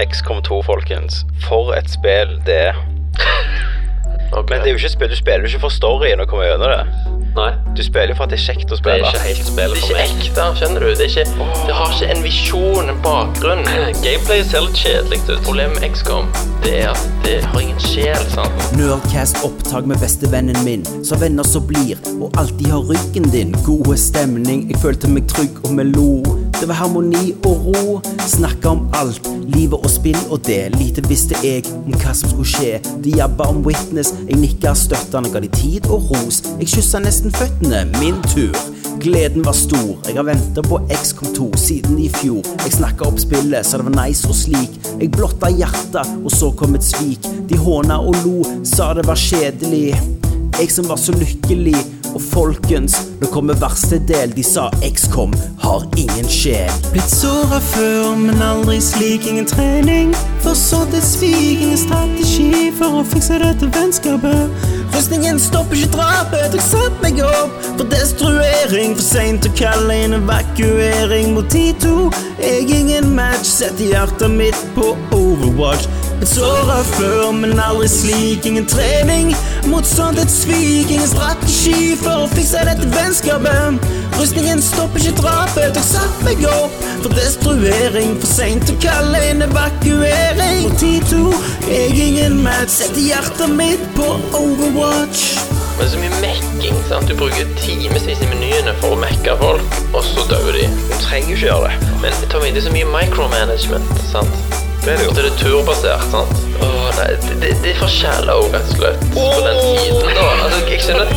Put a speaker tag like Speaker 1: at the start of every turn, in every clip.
Speaker 1: XCOM 2, folkens. For et spill det er.
Speaker 2: okay.
Speaker 1: Men det er jo ikke spill du spiller jo ikke for storyen å komme gjennom det.
Speaker 2: Nei,
Speaker 1: Du spiller jo for at det er kjekt å spille.
Speaker 2: det er ikke helt spillet for meg.
Speaker 3: Det er ikke ekte, skjønner du. Det, er ikke, det har ikke en visjon, en bakgrunn.
Speaker 2: Gameplay ser litt kjedelig ut.
Speaker 3: Problemet med XCOM det er at det har ingen sjel. sant?
Speaker 4: Nerdcast-opptak med bestevennen min, som venner som blir, og alltid har ryggen din. Gode stemning, jeg følte meg trygg og vi lo. Det var harmoni og ro, snakka om alt, livet og spill og det. Lite visste jeg om hva som skulle skje. De jabba om Witness, jeg nikka støttende, ga de tid og ros. Jeg kyssa nesten føttene, min tur. Gleden var stor, jeg har venta på 2 siden i fjor. Jeg snakka opp spillet, så det var nice og slik. Jeg blotta hjertet, og så kom et svik. De håna og lo, sa det var kjedelig. Jeg som var så lykkelig. Og folkens, nå kommer verste del. De sa XCOM har ingen sjel. Blitt såra før, men aldri slik. Ingen trening. For så et svik. Ingen strategi for å fikse dette vennskapet. Rustningen stopper ikke drapet. Jeg satte meg opp for destruering. For seint å kalle inn evakuering mot T2. Jeg er ingen match. Setter hjertet mitt på Overwatch. Blitt såra før, men aldri slik. Ingen trening mot sånt et svik. Ingen strategi for å fikse dette vennskapet. Rustningen stopper ikke drapet. og satt meg opp for destruering. For seint å kalle en evakuering. Mot T2, jeg ingen match. Setter hjertet mitt på Overwatch.
Speaker 3: Men det er så mye mekking. sant? Du bruker timevis i menyene for å mekke folk, og så dør de.
Speaker 1: Du trenger ikke gjøre det.
Speaker 3: Men Tommy, det er så mye micromanagement. sant?
Speaker 1: Det er det jo.
Speaker 3: Og det er turbasert. sant? Åh, nei, det, det, det er for shallow, rett og slett. På den tiden, da. Altså, jeg skjønner at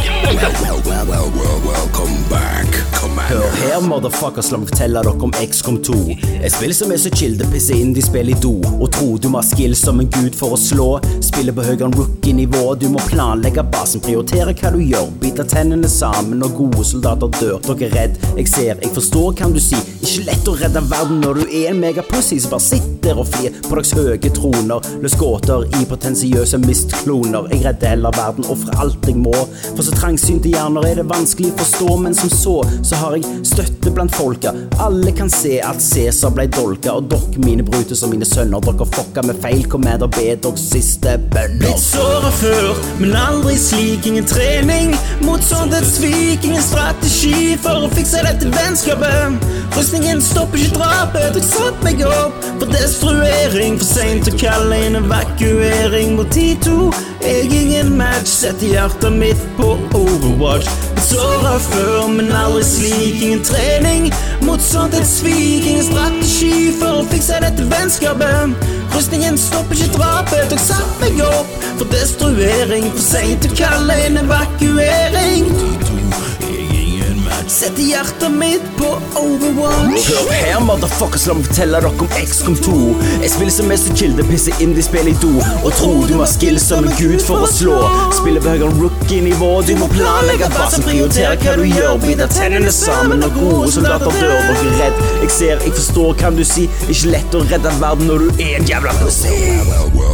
Speaker 5: Well, well, well, well, welcome back,
Speaker 4: Hør her, motherfuckers, la meg fortelle dere om XCOM 2. Et spill som er så chill, det pisser inn de spiller i do. Og tro du må ha skill som en gud for å slå. Spiller på høyere rookie-nivå, du må planlegge basen, prioritere hva du gjør. Bite tennene sammen når gode soldater dør. Dere er redd, jeg ser, jeg forstår, kan du si. Ikke lett å redde verden når du er en megapussy som bare sitter og flir på deres høye troner. Løs gåter i potensiøse mistkloner. Jeg redder heller verden, ofrer alt jeg må. For så trangsynte hjerner er det vanskelig å forstå, men som så, så har jeg støtte blant folka. Alle kan se at Cæsar blei dolka, og dere, mine brutes som mine sønner, dere fucka med feil commander, be deres siste bønner. Blitt såra før, men aldri slik. Ingen trening mot sånt et svik. Ingen strategi for å fikse dette vennskapet. Rustningen stopper ikke drapet. Jeg satt meg opp for destruering. For seint å kalle inn evakuering mot T2. Jeg ingen match, setter hjertet mitt på Overwatch. Såra før, men aldri slik. Ingen trening mot sånt et svik. Ingen strategi for å fikse dette vennskapet. Rustningen stopper ikke drapet. og satt meg opp for destruering. For seint å kalle en evakuering. Setter hjertet mitt på Overwatch. Hør her, motherfuckers, la meg fortelle dere om XCOM 2. Jeg spiller som mest kilde, det pisser inn de spiller i do. Og tro du må ha skill som en gud for å slå. Spiller på høyere rookie-nivå, du må planlegge hva som prioriterer hva du gjør. Bite tennene sammen og gode soldater dør. Dere er redd, jeg ser, jeg forstår, kan du si. Ikke lett å redde verden når du er en jævla pussy.
Speaker 5: Well, well.